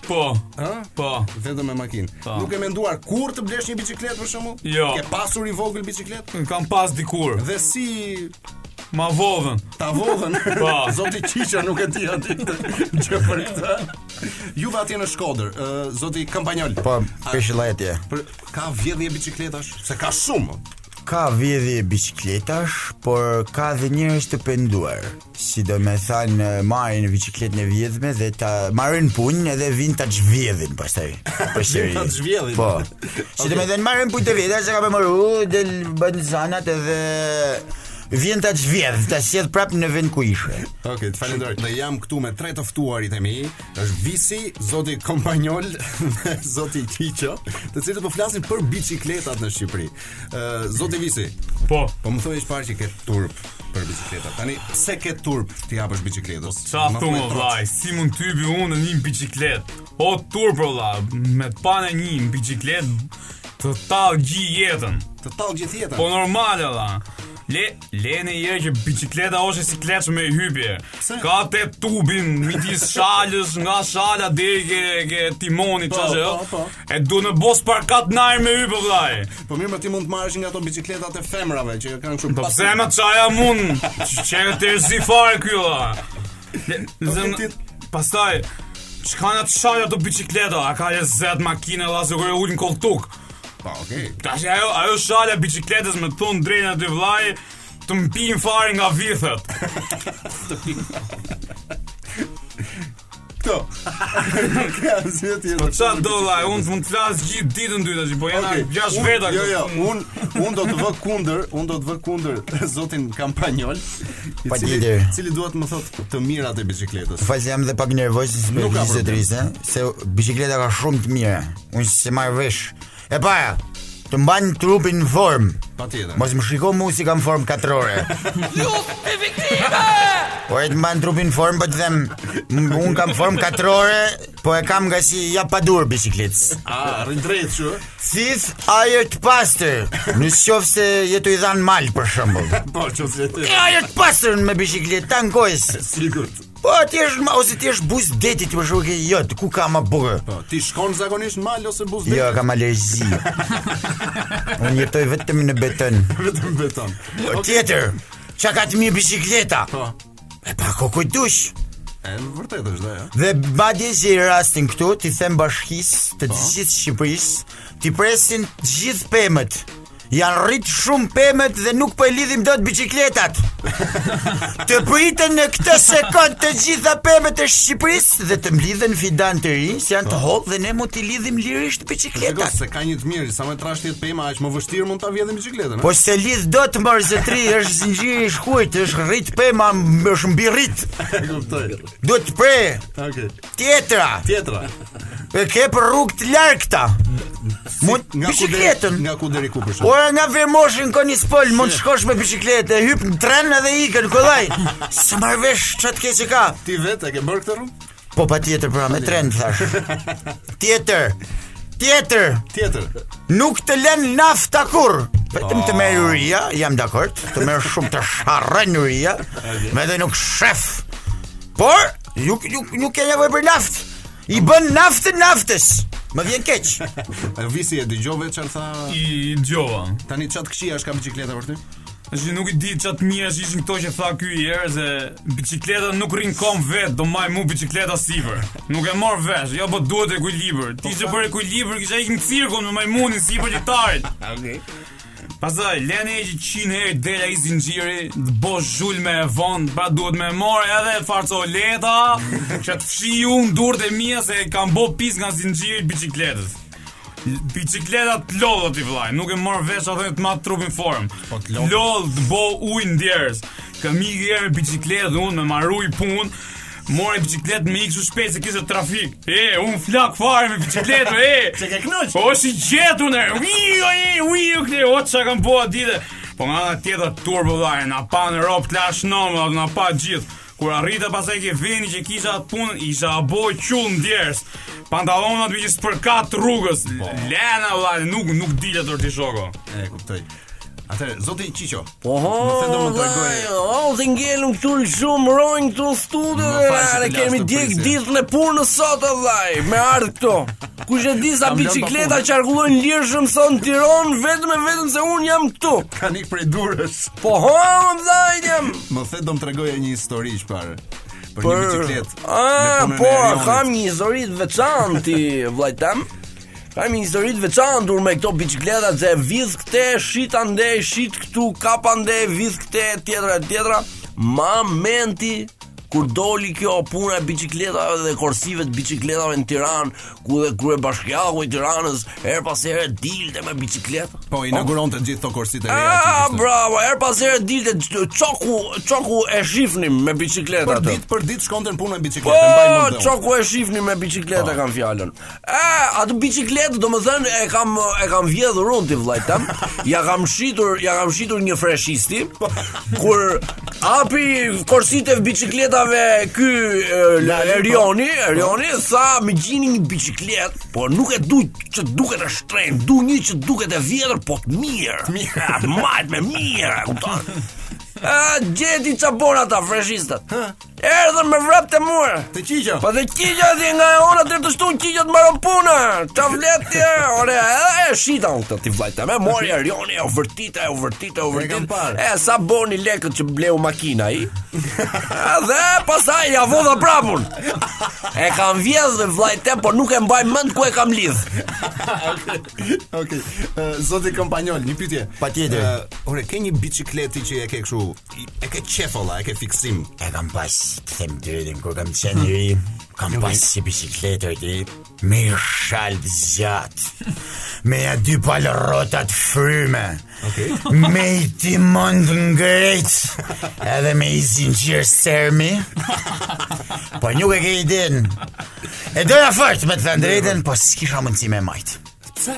S3: Po,
S4: ë?
S3: Po.
S4: Vetëm me makinë.
S3: Po.
S4: Nuk ke menduar kur të blesh një biçikletë për shembull?
S3: Jo.
S4: Ke pasur i vogël biçikletë?
S3: Kam pas dikur.
S4: Dhe si
S3: Ma vodhën.
S4: Ta vodhën.
S3: Po.
S4: Zoti Tiqo nuk di aty gjë për këtë. Ju atje në Shkodër, ë zoti Kampanjol.
S1: Po, peshëlletje.
S4: Po ka vjedhje biçikletash, se ka shumë.
S1: Ka vjedhje biçikletash, por ka dhe njerëz të penduar. si domethënë marrin një biçikletë ta vjedhin dhe ta mbarojnë punë edhe vin ta zhvjedhin pastaj përsëri
S4: ta zhvjedhin
S1: po si domethënë mbaron punën e vet se ka me marr dhe bën zanat edhe vjen ta zhvjedh ta sjell prap në vend ku ishe
S4: ok të falenderoj ne jemi këtu me tre të ftuarit e mi është visi zoti kampanjol dhe zoti tiqo të cilët po flasin për biçikletat në Shqipëri Ë zoti Visi.
S3: Po.
S4: Po më thuaj çfarë, që ke turp për biçikletat. Tani pse ke turp t'i japësh
S3: biçikletës?
S4: Po,
S3: ça
S4: thon o
S3: vllai, si mund t'hypi unë në një biçiklet? O turp o vlla, me të pa në një biçiklet të tallin gjithë jetën.
S4: Të tallin gjithë jetën.
S3: Po normale vlla. Le, lene njëherë që biçikleta është si kleçkë me
S4: hypë.
S3: Ka atë tubin, midis shalës, nga shala deri ke, ke timoni,
S4: po,
S3: që është.
S4: Po, po.
S3: E duhet me bo spakatë në ajër me hypë vllai.
S4: Po mirë, ama ti mund të marrësh nga ato bicikletat e femrave që kanë kështu.
S3: Po pse më çaja mund? Çe të zi fare ky vlla. Zëm pastaj që kanë atë shalë ato bicikleta, a ka lezet makinë vlla sikur ulesh n'kolltuk.
S4: Po, okay.
S3: Tash ajo ajo shala e biçikletës më than drejt aty vllai të mpin fare nga vithet.
S4: Këto.
S3: Po ça do vlla, unë mund të flas gjithë ditën aty tash, po jena
S4: okay.
S3: gjashtë veta.
S4: Jo, jo, unë unë do të vë kundër, unë do të vë kundër zotin Kampanjol, i, patjetër,
S1: i
S4: cili dua të më thotë të mirat e biçikletës.
S1: Fal jam dhe pak nervoz se më
S4: bëri
S1: xhest, se biçikleta ka shumë të mira. Unë se marr vesh E para, të mban trupin në formë.
S4: Patjetër.
S1: Mos më shiko mua se kam formë katrore. Jo, efektive. Po e të mban trupin në formë, po të them, un kam formë katrore, po e kam ngaqë s'e kam përdor biçikletën.
S4: Ah, rrin drejt çu.
S1: Thith ajër të pastër. Në qoftë se je tu i dhanë n'mal për shembull.
S4: Po, çu se.
S1: Ajër të pastër me biçikletë tankojës.
S4: Sigurt.
S1: Po aty është ma ose ti është buzë detit ti për shkak ke jo ti ku ka më bukur.
S4: Po, ti shkon zakonisht në mal ose buzë.
S1: Jo, kam alergji. Unë jetoj vetëm në beton.
S4: Vetëm në beton.
S1: Po tjetër, çka ka të mirë biçikleta?
S4: Po.
S1: E pa kokoj dush.
S4: E vërtetë është dhe, ja.
S1: Dhe madje gjej rastin këtu, t'i them bashkisë të të gjithë Shqipërisë, t'i presin të gjithë pemët. Janë rrit shumë pemët dhe nuk po e lidhim dot biçikletat. të priten në këtë sekond të gjitha pemët e Shqipërisë dhe të mblidhen fidanë të rinj, se janë të po. hollë dhe ne mund t'i lidhim lirisht
S4: biçikletat.
S1: Shikoj
S4: se ka një të mirë, sa më trashë të jetë pema, aq më vështirë mund ta vjedhin biçikletën.
S1: Po s'e lidh dot mor zotri, është zinxhiri i shkurt, është rrit pema, është
S4: mbirrit. Kuptoj.
S1: Duhet pre.
S4: Okej. Okay.
S1: Tjetra.
S4: Tjetra.
S1: E ke për rrugë të largëta. Mund
S4: ta ngas
S1: biçikletën,
S4: nga ku deri ku për shembull.
S1: Ore nga Vermoshi në Konispol, mund të shkosh me biçikletë, hyp në tren edhe ikën kollaj. S'a marr vesh ça të keqe ka.
S4: Ti vetë e ke bërë këtë rrugë?
S1: Po patjetër pra me tren thashë. tjetër. Tjetër.
S4: Tjetër.
S1: Nuk të lën nafta kurr. Vetëm të merr uria, jam dakord, të merr shumë të shan uria, më dhe nuk shef. Por Jo jo nuk ke nevojë për naftë. I bën naftë naftës. Më vjen keq.
S4: Elvisi e dëgjove çfarë tha?
S3: I dëgjova.
S4: Tani ça të këqijash ka biçikleta për ty?
S3: Është nuk e di ça të mirash ishin këto që tha ky iherë se biçikleta nuk rri n'kom vet, do maj mu biçikleta sipër. Nuk e morr vesh, jo po duhet ekuilibër. T'ishte për ekuilibër kisha ik në cirk un me majmunin sipër litarit.
S4: Okej.
S3: Pastaj lene që njëqind herë del ai zinxhiri, të bohesh zhul me e vnu, pra duhet me morr edhe facoleta, që të fshij unë durët e mija se kam bo pis nga zinxhiri biçikletës. Biçikleta të lodh ti vllai, nuk e morr vesh atë të man trupin n'formë.
S4: Po
S3: të lodh. Lodh të bo ujë n'djersë. Kam iherë biçikletë unë me maru i punë, Mora biçikletë me ik shpejt se kishte trafik. E, un flak fare me biçikletë, e.
S4: Se ke knuq.
S3: Po si gjetu ne. Io, io, io, kre, o ça kam bo at ditë. Po nga ana tjetër turpi vlla, na panë robt klash nomë, na pa gjithë. Kur arrita pastaj ke veni që kisha atë punë, isha bo qull në djersë. Pantalonat me spërkat rrugës. Po. Lene, vlla, nuk, nuk dil te reti shoko.
S4: E, kuptoj. Atëherë, zoti Qiqo.
S2: Po,
S4: më the do më tregoje.
S2: Oh, dhe ngelëm këtu shumë gjatë këtu në studio. Ne kemi djeg ditën e punës sot o vllai, me ardh këtu. Kush e di sa
S4: biçikleta
S2: qarkullojnë lirshëm sot në Tiranë, vetëm e vetëm se un jam këtu.
S4: Kanë ik prej durës.
S2: Po, ho, vllai jem.
S4: Më the do më tregoje një histori çfarë. Për, për një biçikletë.
S2: Ah, po, kam një histori të veçantë, vllai jem. Kam një histori të veçantë me këto biçikleta që e vidh këte, shit ande, shit këtu, kap ande, vidh këte, tjetra e tjetra. Momenti kur doli kjo puna e biçikletave dhe korsive të biçikletave në Tiranë, ku dhe kryebashkiaku i Tiranës her pas here dilte me biçikletë.
S4: Po inauguronte gjithë to korsit e reja.
S2: Ah, bravo, her pas here dilte çoku, çoku e shifnim me
S4: biçikletë
S2: atë.
S4: Për ditë për ditë shkonte në punë me
S2: biçikletë,
S4: po, mbaj mend. Po
S2: çoku e shifnim me biçikletë
S4: po.
S2: kam fjalën. E, atë biçikletë, domethënë e kam e kam vjedhur unë ti vllajtam. Ja kam shitur, ja kam shitur një freshisti. Kur hapi korsit e biçikletave ky Erioni, Erioni tha më gjini një biçikletë, po nuk e du që t' duket e shtrenjtë, du një që t'duket e vjetër, po të mirë. Mirë, më me mirë, kupton? A, gjeti, ça bon ata freshistat Erdhën me vrap te mua.
S4: Te Çiço.
S2: Po të qigjo e dhjë nga e ona të të shtunë Çiço të mbaron puna. Qa vletë të e, ore, e, e shita unë këtë ti vllajt. Me mori Erioni, e u vërtita, e u vërtita, e u vërtita.
S4: E,
S2: e sa bëri lekët që bleu makinë ai. dhe pastaj, ja vodha prap unë. E kam vjedhë dhe vllajt, por nuk e mbaj mend ku e kam lidhë.
S4: ok, okay. uh, zoti kompanjol, një pyetje.
S1: Patjetër.
S4: Uh, ore, ke një biçikletë ti që e ke këshu Ti e ke qef o vlla, e ke fiksim.
S1: E kam pas, të them drejtën, kur kam qenë i ri, kam pas një biçikletë ti, me një shalë t'zgjat. Me ja dy pal rrota t'fryme.
S4: Okej.
S1: Me i timon t'ngrejt Edhe me i zinxhir sermi Po nuk e ke idenë E doja fort me të thënë drejten Po s'kisha mundësi me
S4: e
S1: majt
S4: Pse?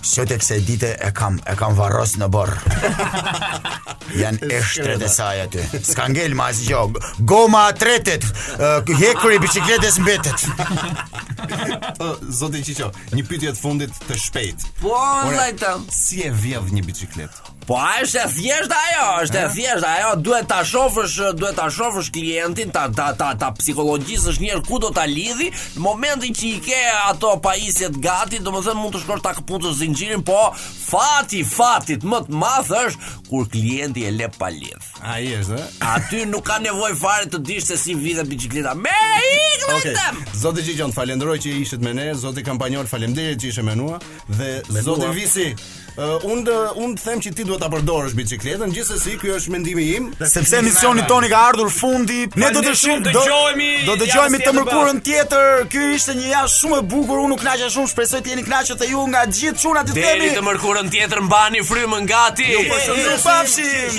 S4: Sot e kësaj dite e
S1: kam, e kam varros në oborr. Jan eshtrat e saj aty. S'ka ngel më asgjë. Goma tretet, ky hekuri i biçikletës mbetet.
S4: Po, zoti Çiço, një pyetje të fundit të shpejt.
S2: Po, vllajt.
S4: Si e vjedh një biçikletë?
S2: Po ajo është e thjeshtë ajo, është e thjeshtë ajo, duhet ta shofësh, duhet ta shofësh klientin, ta ta ta, ta psikologjisësh një herë ku do ta lidhi, në momentin që i ke ato pajisjet gati, domethënë mund të shkosh ta këputësh zinxhirin, po fati fati më i madh është kur klienti e le pa lidh.
S4: Ai është, ë?
S2: Aty nuk ka nevojë fare të dish se si vidhet biçikleta. Me ik
S4: Okej.
S2: okay.
S4: Zoti Çiço, faleminderit që ishit me ne. Zoti Kampanjol, faleminderit që ishe me mua. Dhe zoti Visi, uh, unë them që ti duhet ta përdorësh biçikletën, gjithsesi ky është mendimi im.
S1: Sepse emisionit tonë i ka ardhur fundi. Ne do të shihim do
S3: dëgjohemi.
S1: Do dëgjohemi të mërkurën tjetër. Kjo ishte një javë shumë e bukur. Unë u kënaqa shumë, shpresoj të jeni kënaqur dhe ju nga gjithë çunat të themi.
S2: Deri të mërkurën tjetër mbani frymën gati.
S1: Ju përshëndesim.